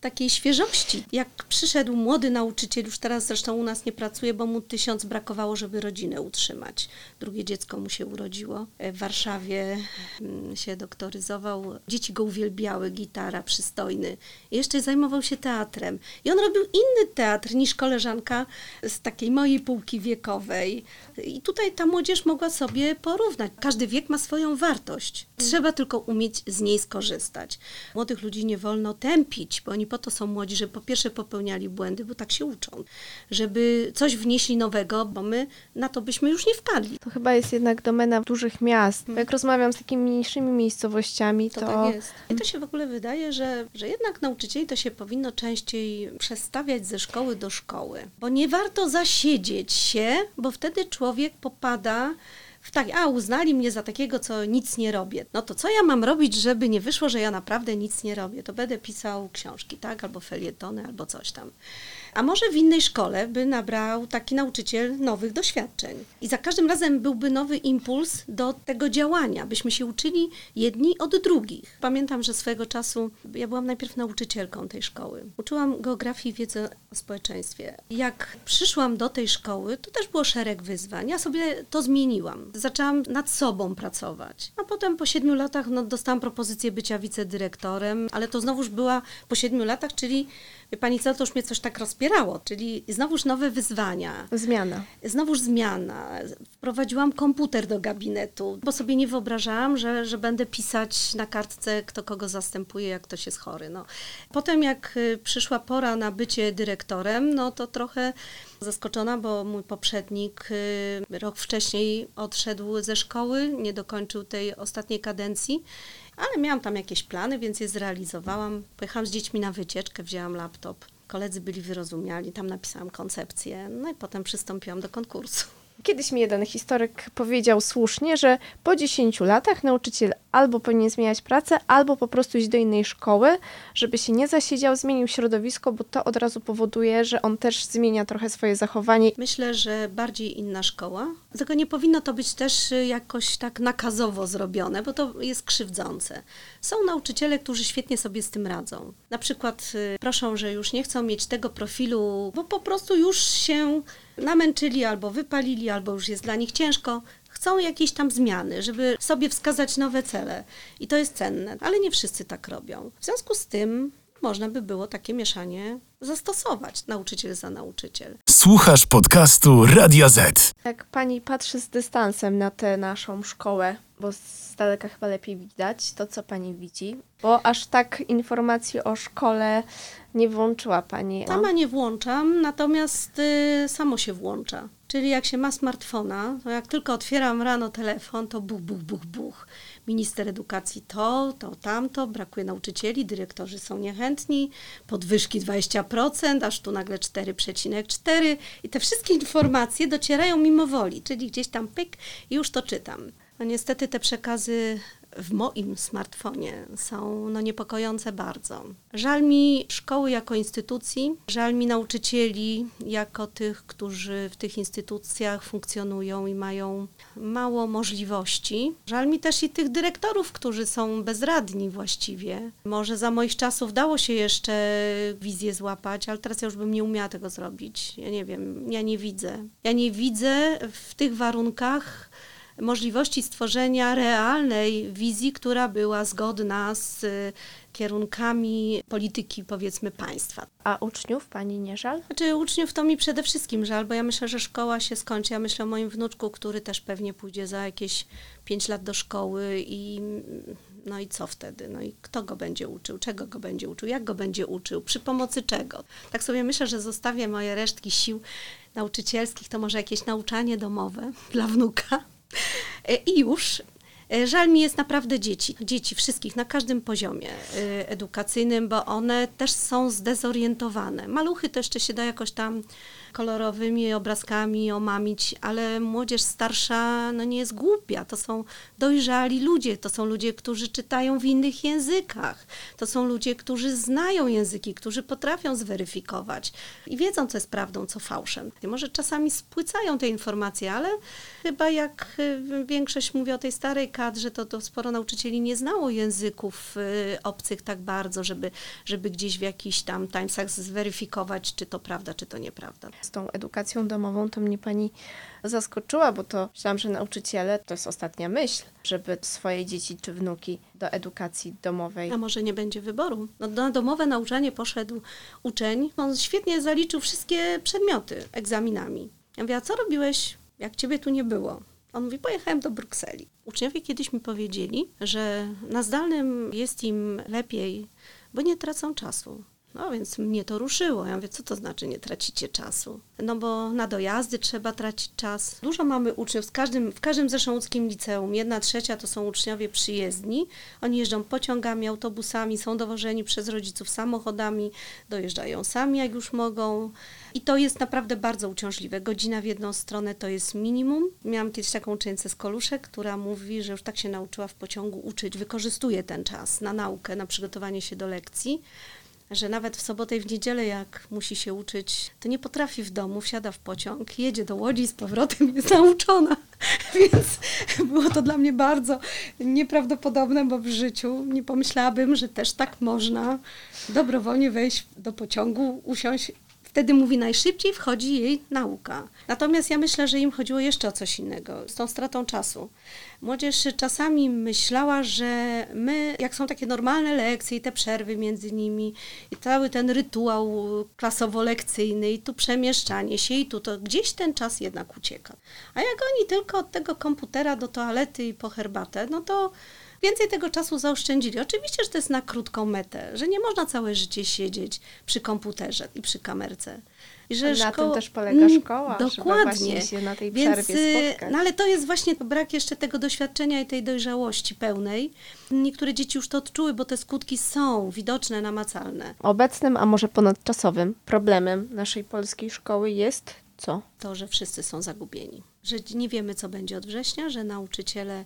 takiej świeżości. Jak przyszedł młody nauczyciel, już teraz zresztą u nas nie pracuje, bo mu tysiąc brakowało, żeby rodzinę utrzymać. Drugie dziecko mu się urodziło. W Warszawie mm, się doktoryzował. Dzieci go uwielbiały, gitara, przystojny. Jeszcze zajmował się teatrem. I on robił inny teatr niż koleżanka z takiej mojej półki wiekowej. I tutaj ta młodzież mogła sobie porównać. Każdy wiek ma swoją wartość. Trzeba tylko umieć z niej skorzystać. Młodych ludzi nie wolno tępić, bo oni po to są młodzi, żeby po pierwsze popełniali błędy, bo tak się uczą. Żeby coś wnieśli nowego, bo my na to byśmy już nie wpadli. To chyba jest jednak domena dużych miast. Bo Jak rozmawiam z takimi mniejszymi miejscowościami, to, To tak jest. I to się w ogóle wydaje, że, że jednak nauczycieli to się powinno częściej przestawiać ze szkoły do szkoły. Bo nie warto zasiedzieć się, bo wtedy człowiek popada w tak, a uznali mnie za takiego, co nic nie robię. No to co ja mam robić, żeby nie wyszło, że ja naprawdę nic nie robię? To będę pisał książki, tak? Albo felietony, albo coś tam. A może w innej szkole by nabrał taki nauczyciel nowych doświadczeń. I za każdym razem byłby nowy impuls do tego działania, byśmy się uczyli jedni od drugich. Pamiętam, że swego czasu ja byłam najpierw nauczycielką tej szkoły. Uczyłam geografii i wiedzy o społeczeństwie. Jak przyszłam do tej szkoły, to też było szereg wyzwań. Ja sobie to zmieniłam. Zaczęłam nad sobą pracować. A potem po siedmiu latach no, dostałam propozycję bycia wicedyrektorem, ale to znowuż była po siedmiu latach, czyli pani co, to już mnie coś tak rozpierało, czyli znowuż nowe wyzwania. zmiana. Znowuż zmiana. Wprowadziłam komputer do gabinetu, bo sobie nie wyobrażałam, że, że będę pisać na kartce, kto kogo zastępuje, jak ktoś jest chory. No. Potem jak y, przyszła pora na bycie dyrektorem, no to trochę zaskoczona, bo mój poprzednik y, rok wcześniej odszedł ze szkoły, nie dokończył tej ostatniej kadencji ale miałam tam jakieś plany, więc je zrealizowałam. Pojechałam z dziećmi na wycieczkę, wzięłam laptop. Koledzy byli wyrozumiali, tam napisałam koncepcję, no i potem przystąpiłam do konkursu. Kiedyś mi jeden historyk powiedział słusznie, że po 10 latach nauczyciel albo powinien zmieniać pracę, albo po prostu iść do innej szkoły, żeby się nie zasiedział, zmienił środowisko, bo to od razu powoduje, że on też zmienia trochę swoje zachowanie. Myślę, że bardziej inna szkoła. Tylko nie powinno to być też y, jakoś tak nakazowo zrobione, bo to jest krzywdzące. Są nauczyciele, którzy świetnie sobie z tym radzą. Na przykład y, proszą, że już nie chcą mieć tego profilu, bo po prostu już się namęczyli albo wypalili, albo już jest dla nich ciężko. Chcą jakieś tam zmiany, żeby sobie wskazać nowe cele. I to jest cenne, ale nie wszyscy tak robią. W związku z tym można by było takie mieszanie zastosować, nauczyciel za nauczyciel. Słuchasz podcastu Radia Z. Jak pani patrzy z dystansem na tę naszą szkołę, bo z daleka chyba lepiej widać, to co pani widzi? Bo aż tak informacji o szkole nie włączyła pani. Sama nie włączam, natomiast y, samo się włącza. Czyli jak się ma smartfona, to jak tylko otwieram rano telefon, to buch, buch, buch, buch. Minister edukacji to, to, tamto, brakuje nauczycieli, dyrektorzy są niechętni, podwyżki 20%, aż tu nagle 4,4 i te wszystkie informacje docierają mimowoli, czyli gdzieś tam pyk i już to czytam. No niestety te przekazy w moim smartfonie są no, niepokojące bardzo. Żal mi szkoły jako instytucji, żal mi nauczycieli jako tych, którzy w tych instytucjach funkcjonują i mają mało możliwości. Żal mi też i tych dyrektorów, którzy są bezradni właściwie. Może za moich czasów dało się jeszcze wizję złapać, ale teraz ja już bym nie umiała tego zrobić. Ja nie wiem, ja nie widzę. Ja nie widzę w tych warunkach możliwości stworzenia realnej wizji, która była zgodna z y, kierunkami polityki, powiedzmy, państwa. A uczniów pani nie żal? Znaczy uczniów to mi przede wszystkim żal, bo ja myślę, że szkoła się skończy. Ja myślę o moim wnuczku, który też pewnie pójdzie za jakieś 5 lat do szkoły i No i co wtedy? No i kto go będzie uczył? Czego go będzie uczył? Jak go będzie uczył? Przy pomocy czego? Tak sobie myślę, że zostawię moje resztki sił nauczycielskich, to może jakieś nauczanie domowe dla wnuka. E, I już. E, Żal mi jest naprawdę dzieci, dzieci wszystkich na każdym poziomie e, edukacyjnym, bo one też są zdezorientowane. Maluchy to jeszcze się da jakoś tam kolorowymi obrazkami omamić, ale młodzież starsza no nie jest głupia. To są dojrzali ludzie, to są ludzie, którzy czytają w innych językach. To są ludzie, którzy znają języki, którzy potrafią zweryfikować i wiedzą, co jest prawdą, co fałszem. I może czasami spłycają te informacje, ale chyba jak y, większość mówi o tej starej kadrze, to, to sporo nauczycieli nie znało języków y, obcych tak bardzo, żeby, żeby gdzieś w jakichś tam timesach zweryfikować, czy to prawda, czy to nieprawda. Z tą edukacją domową to mnie pani zaskoczyła, bo to myślałam, że nauczyciele to jest ostatnia myśl, żeby swoje dzieci czy wnuki do edukacji domowej. A może nie będzie wyboru? No, na domowe nauczanie poszedł uczeń, on świetnie zaliczył wszystkie przedmioty egzaminami. Ja mówię, a co robiłeś, jak ciebie tu nie było? On mówi, pojechałem do Brukseli. Uczniowie kiedyś mi powiedzieli, że na zdalnym jest im lepiej, bo nie tracą czasu. No więc mnie to ruszyło. Ja mówię, co to znaczy nie tracicie czasu? No bo na dojazdy trzeba tracić czas. Dużo mamy uczniów w każdym, w każdym zresztą łódzkim liceum. Jedna trzecia to są uczniowie przyjezdni. Oni jeżdżą pociągami, autobusami, są dowożeni przez rodziców samochodami, dojeżdżają sami jak już mogą. I to jest naprawdę bardzo uciążliwe. Godzina w jedną stronę to jest minimum. Miałam kiedyś taką uczennicę z Koluszek, która mówi, że już tak się nauczyła w pociągu uczyć, wykorzystuje ten czas na naukę, na przygotowanie się do lekcji że nawet w sobotę i w niedzielę, jak musi się uczyć, to nie potrafi w domu, wsiada w pociąg, jedzie do Łodzi z powrotem jest nauczona. Więc było to dla mnie bardzo nieprawdopodobne, bo w życiu nie pomyślałabym, że też tak można dobrowolnie wejść do pociągu, usiąść. Wtedy mówi najszybciej wchodzi jej nauka. Natomiast ja myślę, że im chodziło jeszcze o coś innego, z tą stratą czasu. Młodzież czasami myślała, że my, jak są takie normalne lekcje i te przerwy między nimi, i cały ten rytuał klasowo-lekcyjny, i tu przemieszczanie się, i tu, to gdzieś ten czas jednak ucieka. A jak oni tylko od tego komputera do toalety i po herbatę, no to więcej tego czasu zaoszczędzili. Oczywiście, że to jest na krótką metę, że nie można całe życie siedzieć przy komputerze i przy kamerce. I że na szkoła- tym też polega Mm, szkoła, Dokładnie. się na tej Więc, przerwie y, spotkać. No ale to jest właśnie brak jeszcze tego doświadczenia i tej dojrzałości pełnej. Niektóre dzieci już to odczuły, bo te skutki są widoczne, namacalne. Obecnym, a może ponadczasowym problemem naszej polskiej szkoły jest co? To, że wszyscy są zagubieni. Że nie wiemy, co będzie od września, że nauczyciele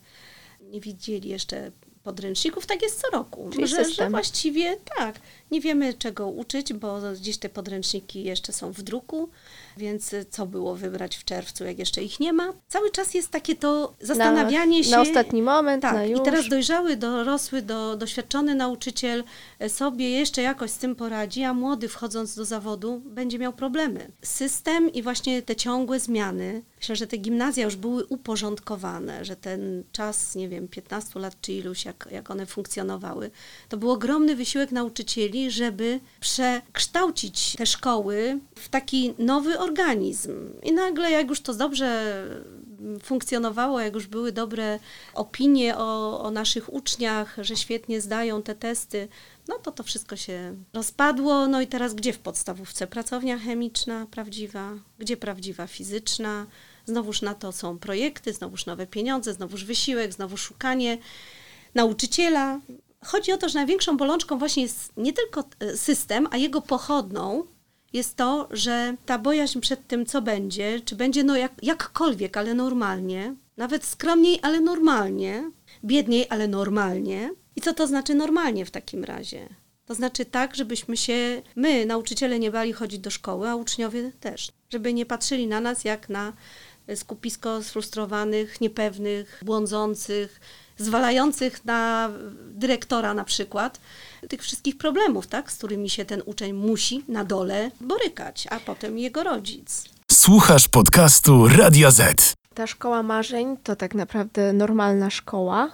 nie widzieli jeszcze podręczników. Tak jest co roku. Czyli Że, że właściwie tak, nie wiemy czego uczyć, bo gdzieś te podręczniki jeszcze są w druku, więc co było wybrać w czerwcu, jak jeszcze ich nie ma. Cały czas jest takie to zastanawianie na, się. Na ostatni moment, Tak, na już. i teraz dojrzały, dorosły, do, doświadczony nauczyciel sobie jeszcze jakoś z tym poradzi, a młody wchodząc do zawodu będzie miał problemy. System i właśnie te ciągłe zmiany, myślę, że te gimnazja już były uporządkowane, że ten czas, nie wiem, 15 lat czy iluś, jak, jak one funkcjonowały, to był ogromny wysiłek nauczycieli, żeby przekształcić te szkoły w taki nowy organizm. I nagle, jak już to dobrze funkcjonowało, jak już były dobre opinie o, o naszych uczniach, że świetnie zdają te testy, no to to wszystko się rozpadło. No i teraz gdzie w podstawówce? Pracownia chemiczna prawdziwa, gdzie prawdziwa fizyczna? Znowuż na to są projekty, znowuż nowe pieniądze, znowuż wysiłek, znowu szukanie nauczyciela. Chodzi o to, że największą bolączką właśnie jest nie tylko e, system, a jego pochodną jest to, że ta bojaźń przed tym, co będzie, czy będzie no jak, jakkolwiek, ale normalnie, nawet skromniej, ale normalnie, biedniej, ale normalnie. I co to znaczy normalnie w takim razie? To znaczy tak, żebyśmy się, my, nauczyciele, nie bali chodzić do szkoły, a uczniowie też. Żeby nie patrzyli na nas jak na skupisko sfrustrowanych, niepewnych, błądzących, zwalających na dyrektora na przykład tych wszystkich problemów, tak, z którymi się ten uczeń musi na dole borykać, a potem jego rodzic. Słuchasz podcastu Radia Z. Ta szkoła marzeń to tak naprawdę normalna szkoła.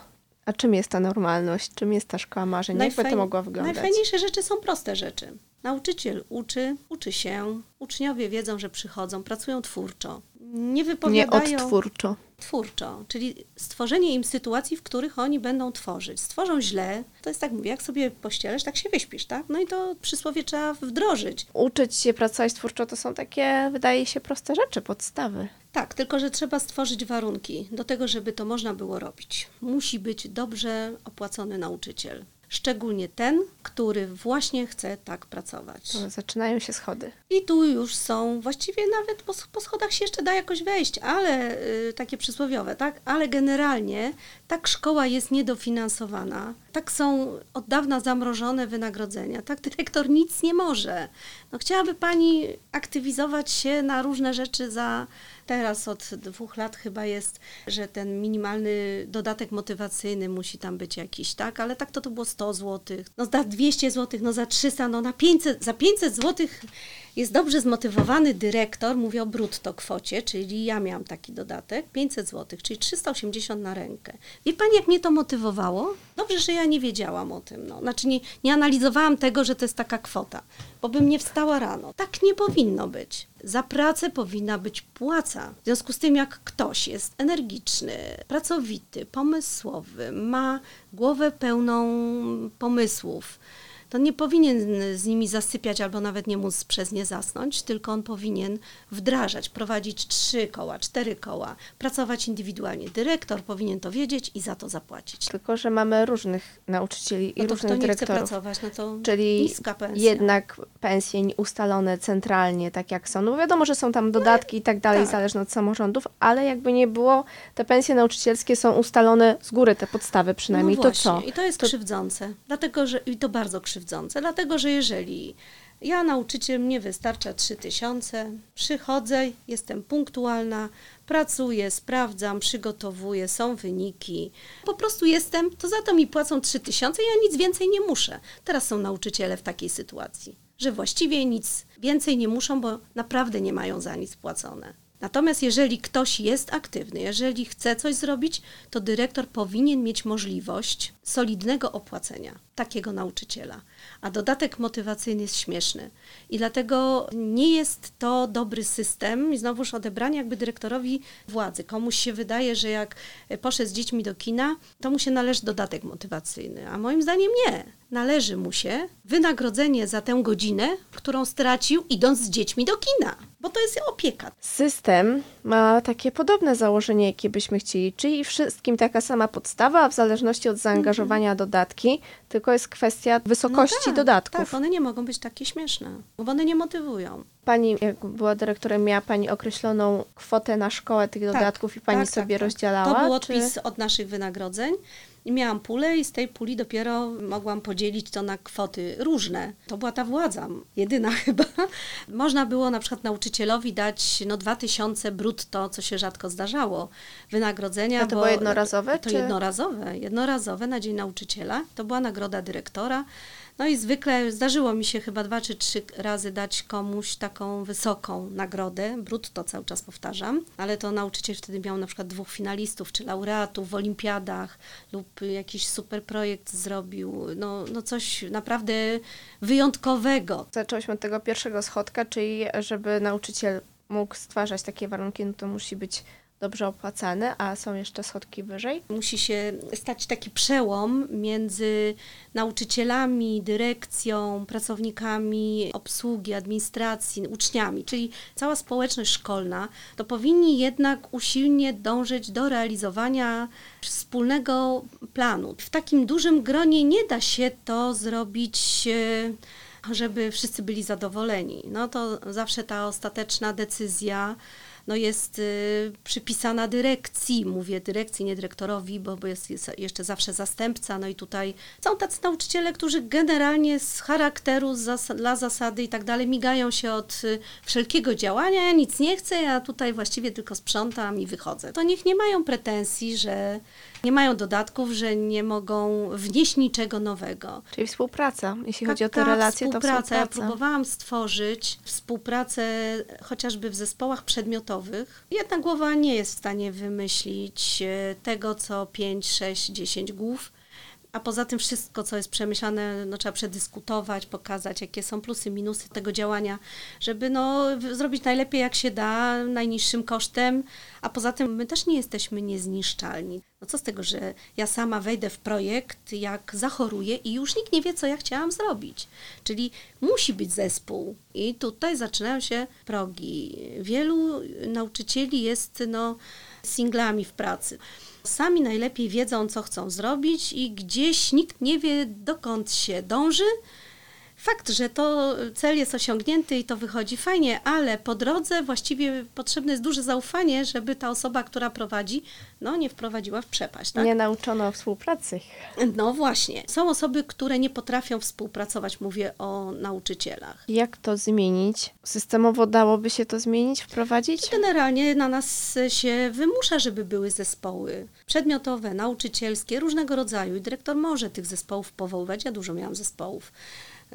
A czym jest ta normalność? Czym jest ta szkoła marzeń? Jak by to mogło wyglądać? Najfajniejsze rzeczy są proste rzeczy. Nauczyciel uczy, uczy się, uczniowie wiedzą, że przychodzą, pracują twórczo. nie wypowiadają... Nie odtwórczo. Twórczo, czyli stworzenie im sytuacji, w których oni będą tworzyć. Stworzą źle, to jest tak, mówię, jak sobie pościelesz, tak się wyśpisz, tak? No i to przysłowie trzeba wdrożyć. Uczyć się pracować twórczo to są takie, wydaje się, proste rzeczy, podstawy. Tak, tylko że trzeba stworzyć warunki do tego, żeby to można było robić. Musi być dobrze opłacony nauczyciel. Szczególnie ten, który właśnie chce tak pracować. To zaczynają się schody. I tu już są, właściwie nawet po, po schodach się jeszcze da jakoś wejść, ale y, takie przysłowiowe, tak? Ale generalnie tak szkoła jest niedofinansowana, tak są od dawna zamrożone wynagrodzenia, tak dyrektor nic nie może. No chciałaby Pani aktywizować się na różne rzeczy za teraz od dwóch lat chyba jest, że ten minimalny dodatek motywacyjny musi tam być jakiś, tak? Ale tak to to było 100 zł, no za 200 zł, no za 300, no na 500, za 500 zł jest dobrze zmotywowany dyrektor, mówię o brutto kwocie, czyli ja miałam taki dodatek, 500 zł, czyli 380 na rękę. Wie Pani, jak mnie to motywowało? Dobrze, że ja nie wiedziałam o tym. No. Znaczy nie, nie analizowałam tego, że to jest taka kwota, bo bym nie wstała rano. Tak nie powinno być. Za pracę powinna być płaca. W związku z tym, jak ktoś jest energiczny, pracowity, pomysłowy, ma głowę pełną pomysłów, to nie powinien z nimi zasypiać albo nawet nie móc przez nie zasnąć, tylko on powinien wdrażać, prowadzić trzy koła, cztery koła, pracować indywidualnie. Dyrektor powinien to wiedzieć i za to zapłacić. Tylko, że mamy różnych nauczycieli i No to różnych kto nie chce dyrektorów. pracować, no to Czyli niska pensja. jednak pensje ustalone centralnie, tak jak są. No wiadomo, że są tam dodatki i tak dalej, tak. zależne od samorządów, ale jakby nie było, te pensje nauczycielskie są ustalone z góry, te podstawy przynajmniej. no to co? I to jest To- krzywdzące, dlatego że i to bardzo krzywdzące, dlatego że jeżeli ja nauczyciel mnie wystarcza 3000, przychodzę, jestem punktualna, pracuję, sprawdzam, przygotowuję, są wyniki. Po prostu jestem, to za to mi płacą 3000, ja nic więcej nie muszę. Teraz są nauczyciele w takiej sytuacji, że właściwie nic więcej nie muszą, bo naprawdę nie mają za nic płacone. Natomiast jeżeli ktoś jest aktywny, jeżeli chce coś zrobić, to dyrektor powinien mieć możliwość solidnego opłacenia takiego nauczyciela. A dodatek motywacyjny jest śmieszny. I dlatego nie jest to dobry system i znowuż odebranie jakby dyrektorowi władzy. Komuś się wydaje, że jak poszedł z dziećmi do kina, to mu się należy dodatek motywacyjny. A moim zdaniem nie. Należy mu się wynagrodzenie za tę godzinę, którą stracił idąc z dziećmi do kina. Bo to jest opieka. System ma takie podobne założenie, jakie byśmy chcieli, czyli wszystkim taka sama podstawa, a w zależności od zaangażowania dodatki, tylko jest kwestia wysokości Mhm. No tak, dodatków. Tak, one nie mogą być takie śmieszne, bo one nie motywują. Pani, jak była dyrektorem, miała Pani określoną kwotę na szkołę tych dodatków i Pani tak, tak, sobie tak. rozdzielała? To był czy- odpis od naszych wynagrodzeń. I miałam pulę i z tej puli dopiero mogłam podzielić to na kwoty różne. To była ta władza, jedyna chyba. Można było na przykład nauczycielowi dać no 2000 brutto, co się rzadko zdarzało, wynagrodzenia. A to było jednorazowe, To czy- jednorazowe, jednorazowe na Dzień Nauczyciela. To była nagroda dyrektora. No i zwykle zdarzyło mi się chyba dwa czy trzy razy dać komuś taką wysoką nagrodę, brutto cały czas powtarzam, ale to nauczyciel wtedy miał na przykład dwóch finalistów czy laureatów w olimpiadach lub jakiś super projekt zrobił, no, no coś naprawdę wyjątkowego. Zaczęłyśmy od tego pierwszego schodka, czyli żeby nauczyciel mógł stwarzać takie warunki, no to musi być dobrze opłacany, a są jeszcze schodki wyżej. Musi się stać taki przełom między nauczycielami, dyrekcją, pracownikami obsługi, administracji, uczniami, czyli cała społeczność szkolna, to powinni jednak usilnie dążyć do realizowania wspólnego planu. W takim dużym gronie nie da się to zrobić. e, żeby wszyscy byli zadowoleni. No to zawsze ta ostateczna decyzja no jest y, przypisana dyrekcji, mówię dyrekcji, nie dyrektorowi, bo, bo jest, jest jeszcze zawsze zastępca, no i tutaj są tacy nauczyciele, którzy generalnie z charakteru, z zas dla zasady i tak dalej migają się od y, wszelkiego działania, ja nic nie chcę, ja tutaj właściwie tylko sprzątam i wychodzę. To niech nie mają pretensji, że nie mają dodatków, że nie mogą wnieść niczego nowego. Czyli współpraca. Jeśli Tak, chodzi o te tak, relacje, to współpraca. Ja współpraca. próbowałam stworzyć współpracę chociażby w zespołach przedmiotowych. Jedna głowa nie jest w stanie wymyślić e, tego, co 5, 6, 10 głów. a poza tym wszystko, co jest przemyślane, no, trzeba przedyskutować, pokazać, jakie są plusy, minusy tego działania, żeby no, zrobić najlepiej jak się da, najniższym kosztem, a poza tym my też nie jesteśmy niezniszczalni. No co z tego, że ja sama wejdę w projekt, jak zachoruję i już nikt nie wie, co ja chciałam zrobić. Czyli musi być zespół. I tutaj zaczynają się progi. Wielu nauczycieli jest no, singlami w pracy. Sami najlepiej wiedzą, co chcą zrobić i gdzieś nikt nie wie, dokąd się dąży, Fakt, że to cel jest osiągnięty i to wychodzi fajnie, ale po drodze właściwie potrzebne jest duże zaufanie, żeby ta osoba, która prowadzi, no nie wprowadziła w przepaść. Tak? Nie nauczono współpracy. No właśnie. Są osoby, które nie potrafią współpracować, mówię o nauczycielach. Jak to zmienić? Systemowo dałoby się to zmienić, wprowadzić? Generalnie na nas się wymusza, żeby były zespoły przedmiotowe, nauczycielskie, różnego rodzaju i dyrektor może tych zespołów powoływać. Ja dużo miałam zespołów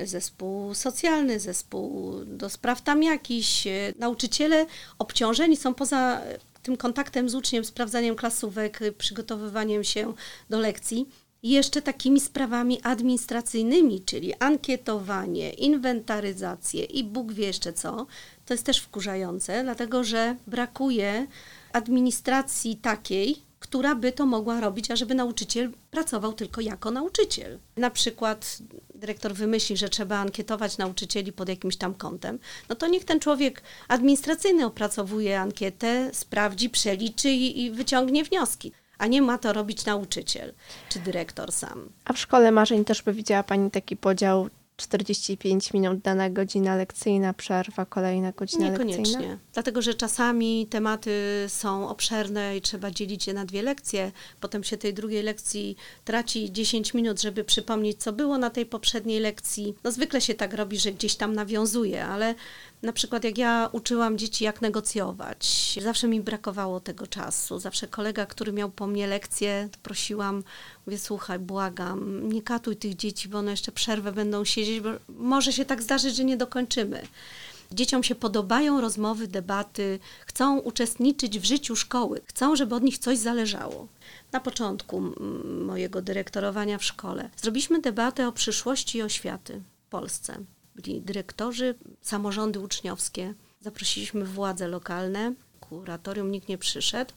zespół socjalny, zespół do spraw tam jakiś. Nauczyciele obciążeni są poza tym kontaktem z uczniem, sprawdzaniem klasówek, przygotowywaniem się do lekcji, jeszcze takimi sprawami administracyjnymi, czyli ankietowanie, inwentaryzację i Bóg wie jeszcze co, to jest też wkurzające, dlatego że brakuje administracji takiej, która by to mogła robić, a żeby nauczyciel pracował tylko jako nauczyciel. Na przykład dyrektor wymyśli, że trzeba ankietować nauczycieli pod jakimś tam kątem, no to niech ten człowiek administracyjny opracowuje ankietę, sprawdzi, przeliczy i, i wyciągnie wnioski a nie ma to robić nauczyciel czy dyrektor sam. A w szkole marzeń też by widziała Pani taki podział 45 minut dana godzina lekcyjna, przerwa, kolejna godzina Niekoniecznie. lekcyjna? Niekoniecznie, dlatego że czasami tematy są obszerne i trzeba dzielić je na dwie lekcje. Potem się tej drugiej lekcji traci 10 minut, żeby przypomnieć, co było na tej poprzedniej lekcji. No zwykle się tak robi, że gdzieś tam nawiązuje, ale na przykład jak ja uczyłam dzieci, jak negocjować, zawsze mi brakowało tego czasu. Zawsze kolega, który miał po mnie lekcję, prosiłam, mówię, słuchaj, błagam, nie katuj tych dzieci, bo one jeszcze przerwę będą siedzieć, bo może się tak zdarzyć, że nie dokończymy. Dzieciom się podobają rozmowy, debaty, chcą uczestniczyć w życiu szkoły, chcą, żeby od nich coś zależało. Na początku mojego dyrektorowania w szkole zrobiliśmy debatę o przyszłości oświaty w Polsce byli dyrektorzy, samorządy uczniowskie. Zaprosiliśmy władze lokalne, kuratorium nikt nie przyszedł.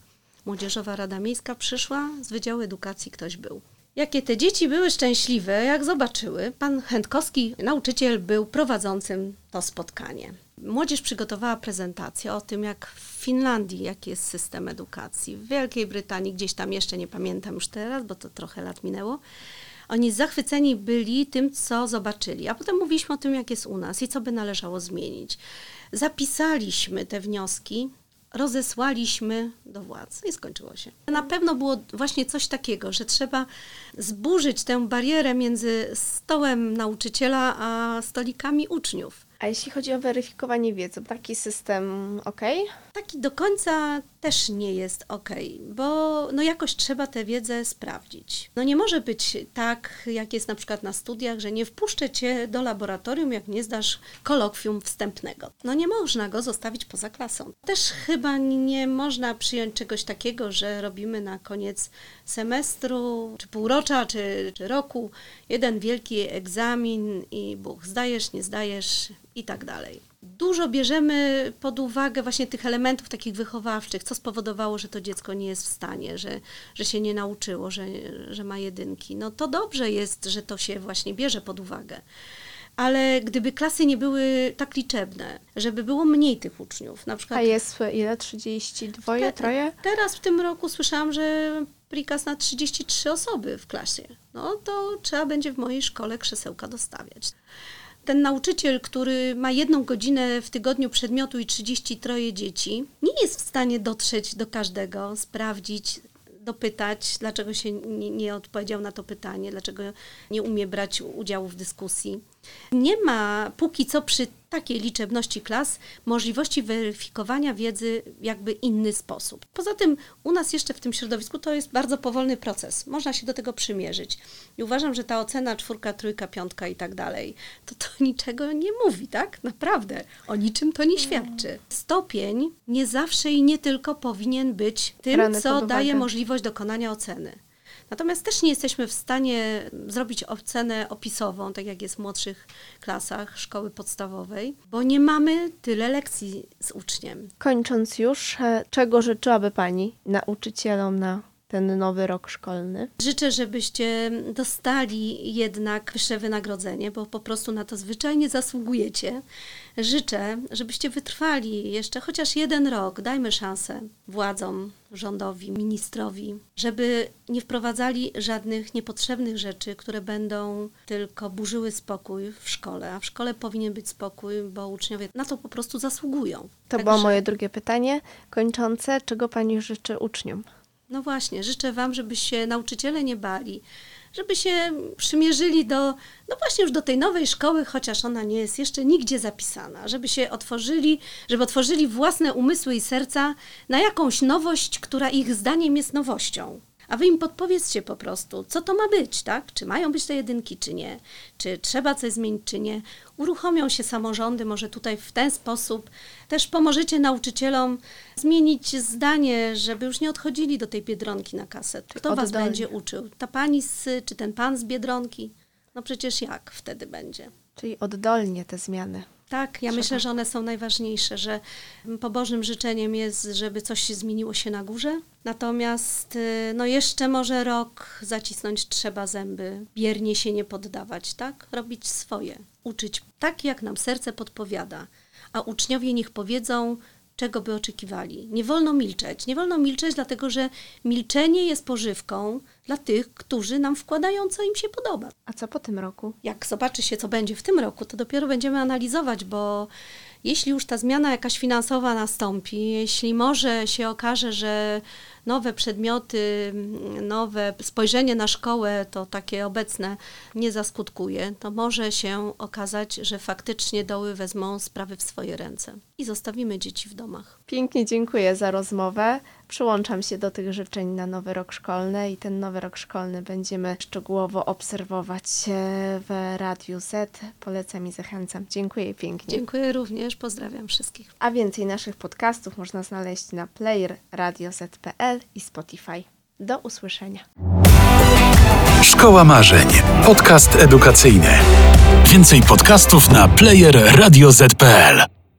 Młodzieżowa Rada Miejska przyszła, z Wydziału Edukacji ktoś był. Jakie te dzieci były szczęśliwe, jak zobaczyły. Pan Chętkowski, nauczyciel, był prowadzącym to spotkanie. Młodzież przygotowała prezentację o tym, jak w Finlandii, jaki jest system edukacji. W Wielkiej Brytanii, gdzieś tam jeszcze nie pamiętam już teraz, bo to trochę lat minęło. Oni zachwyceni byli tym, co zobaczyli, a potem mówiliśmy o tym, jak jest u nas i co by należało zmienić. Zapisaliśmy te wnioski, rozesłaliśmy do władz i skończyło się. Na pewno było właśnie coś takiego, że trzeba zburzyć tę barierę między stołem nauczyciela a stolikami uczniów. A jeśli chodzi o weryfikowanie wiedzy, taki system ok? Taki do końca też nie jest ok, bo no jakoś trzeba tę wiedzę sprawdzić. No nie może być tak, jak jest na przykład na studiach, że nie wpuszczę cię do laboratorium, jak nie zdasz kolokwium wstępnego. No nie można go zostawić poza klasą. Też chyba nie można przyjąć czegoś takiego, że robimy na koniec semestru, czy półrocza, czy, czy roku jeden wielki egzamin i Bóg, zdajesz, nie zdajesz i tak dalej. Dużo bierzemy pod uwagę właśnie tych elementów takich wychowawczych, co spowodowało, że to dziecko nie jest w stanie, że, że się nie nauczyło, że, że ma jedynki. No to dobrze jest, że to się właśnie bierze pod uwagę ale gdyby klasy nie były tak liczebne, żeby było mniej tych uczniów, na przykład... A jest ile? 32, te, troje? Teraz w tym roku słyszałam, że prikaz na 33 osoby w klasie. No to trzeba będzie w mojej szkole krzesełka dostawiać ten nauczyciel, który ma jedną godzinę w tygodniu przedmiotu i 33 dzieci, nie jest w stanie dotrzeć do każdego, sprawdzić, dopytać, dlaczego się nie, nie odpowiedział na to pytanie, dlaczego nie umie brać udziału w dyskusji. Nie ma póki co przy takiej liczebności klas możliwości weryfikowania wiedzy jakby inny sposób. Poza tym u nas jeszcze w tym środowisku to jest bardzo powolny proces. Można się do tego przymierzyć. I uważam, że ta ocena czwórka, trójka, piątka i tak dalej, to to niczego nie mówi, tak? Naprawdę. O niczym to nie świadczy. Stopień nie zawsze i nie tylko powinien być tym, co daje możliwość dokonania oceny. Natomiast też nie jesteśmy w stanie zrobić ocenę opisową, tak jak jest w młodszych klasach szkoły podstawowej, bo nie mamy tyle lekcji z uczniem. Kończąc już, e, czego życzyłaby Pani nauczycielom na ten nowy rok szkolny? Życzę, żebyście dostali jednak wyższe wynagrodzenie, bo po prostu na to zwyczajnie zasługujecie. Życzę, żebyście wytrwali jeszcze chociaż jeden rok. Dajmy szansę władzom, rządowi, ministrowi, żeby nie wprowadzali żadnych niepotrzebnych rzeczy, które będą tylko burzyły spokój w szkole. A w szkole powinien być spokój, bo uczniowie na to po prostu zasługują. To było Także- moje drugie pytanie. Kończące, czego Pani życzy uczniom? No właśnie, życzę Wam, żeby się nauczyciele nie bali, żeby się przymierzyli do, no właśnie już do tej nowej szkoły, chociaż ona nie jest jeszcze nigdzie zapisana, żeby się otworzyli, żeby otworzyli własne umysły i serca na jakąś nowość, która ich zdaniem jest nowością. A wy im podpowiedzcie po prostu, co to ma być, tak? Czy mają być te jedynki, czy nie? Czy trzeba coś zmienić, czy nie? Uruchomią się samorządy, może tutaj w ten sposób też pomożecie nauczycielom zmienić zdanie, żeby już nie odchodzili do tej biedronki na kasę. Kto was będzie uczył? Ta pani z, czy ten pan z biedronki? No przecież jak wtedy będzie? Czyli oddolnie te zmiany. Tak, ja Trzeba. myślę, że one są najważniejsze, że pobożnym życzeniem jest, żeby coś się zmieniło się na górze. Natomiast y, no jeszcze może rok zacisnąć trzeba zęby, biernie się nie poddawać, tak? Robić swoje, uczyć tak, jak nam serce podpowiada. A uczniowie niech powiedzą, czego by oczekiwali. Nie wolno milczeć. Nie wolno milczeć, dlatego że milczenie jest pożywką dla tych, którzy nam wkładają, co im się podoba A co po tym roku? jak zobaczy się, co będzie w tym roku, to dopiero będziemy analizować, bo jeśli już ta zmiana jakaś finansowa nastąpi, jeśli może się okaże, że nowe przedmioty, nowe spojrzenie na szkołę, to takie obecne, nie zaskutkuje, to może się okazać, że faktycznie doły wezmą sprawy w swoje ręce i zostawimy dzieci w domach. Pięknie dziękuję za rozmowę. Przyłączam się do tych życzeń na nowy rok szkolny i ten nowy rok szkolny będziemy szczegółowo obserwować e, w Radiu Z. Polecam i zachęcam. Dziękuję pięknie. Dziękuję również, pozdrawiam wszystkich. A więcej naszych podcastów można znaleźć na player radioz.pl i Spotify. Do usłyszenia. Szkoła Marzeń. Podcast edukacyjny. Więcej podcastów na player radioz.pl.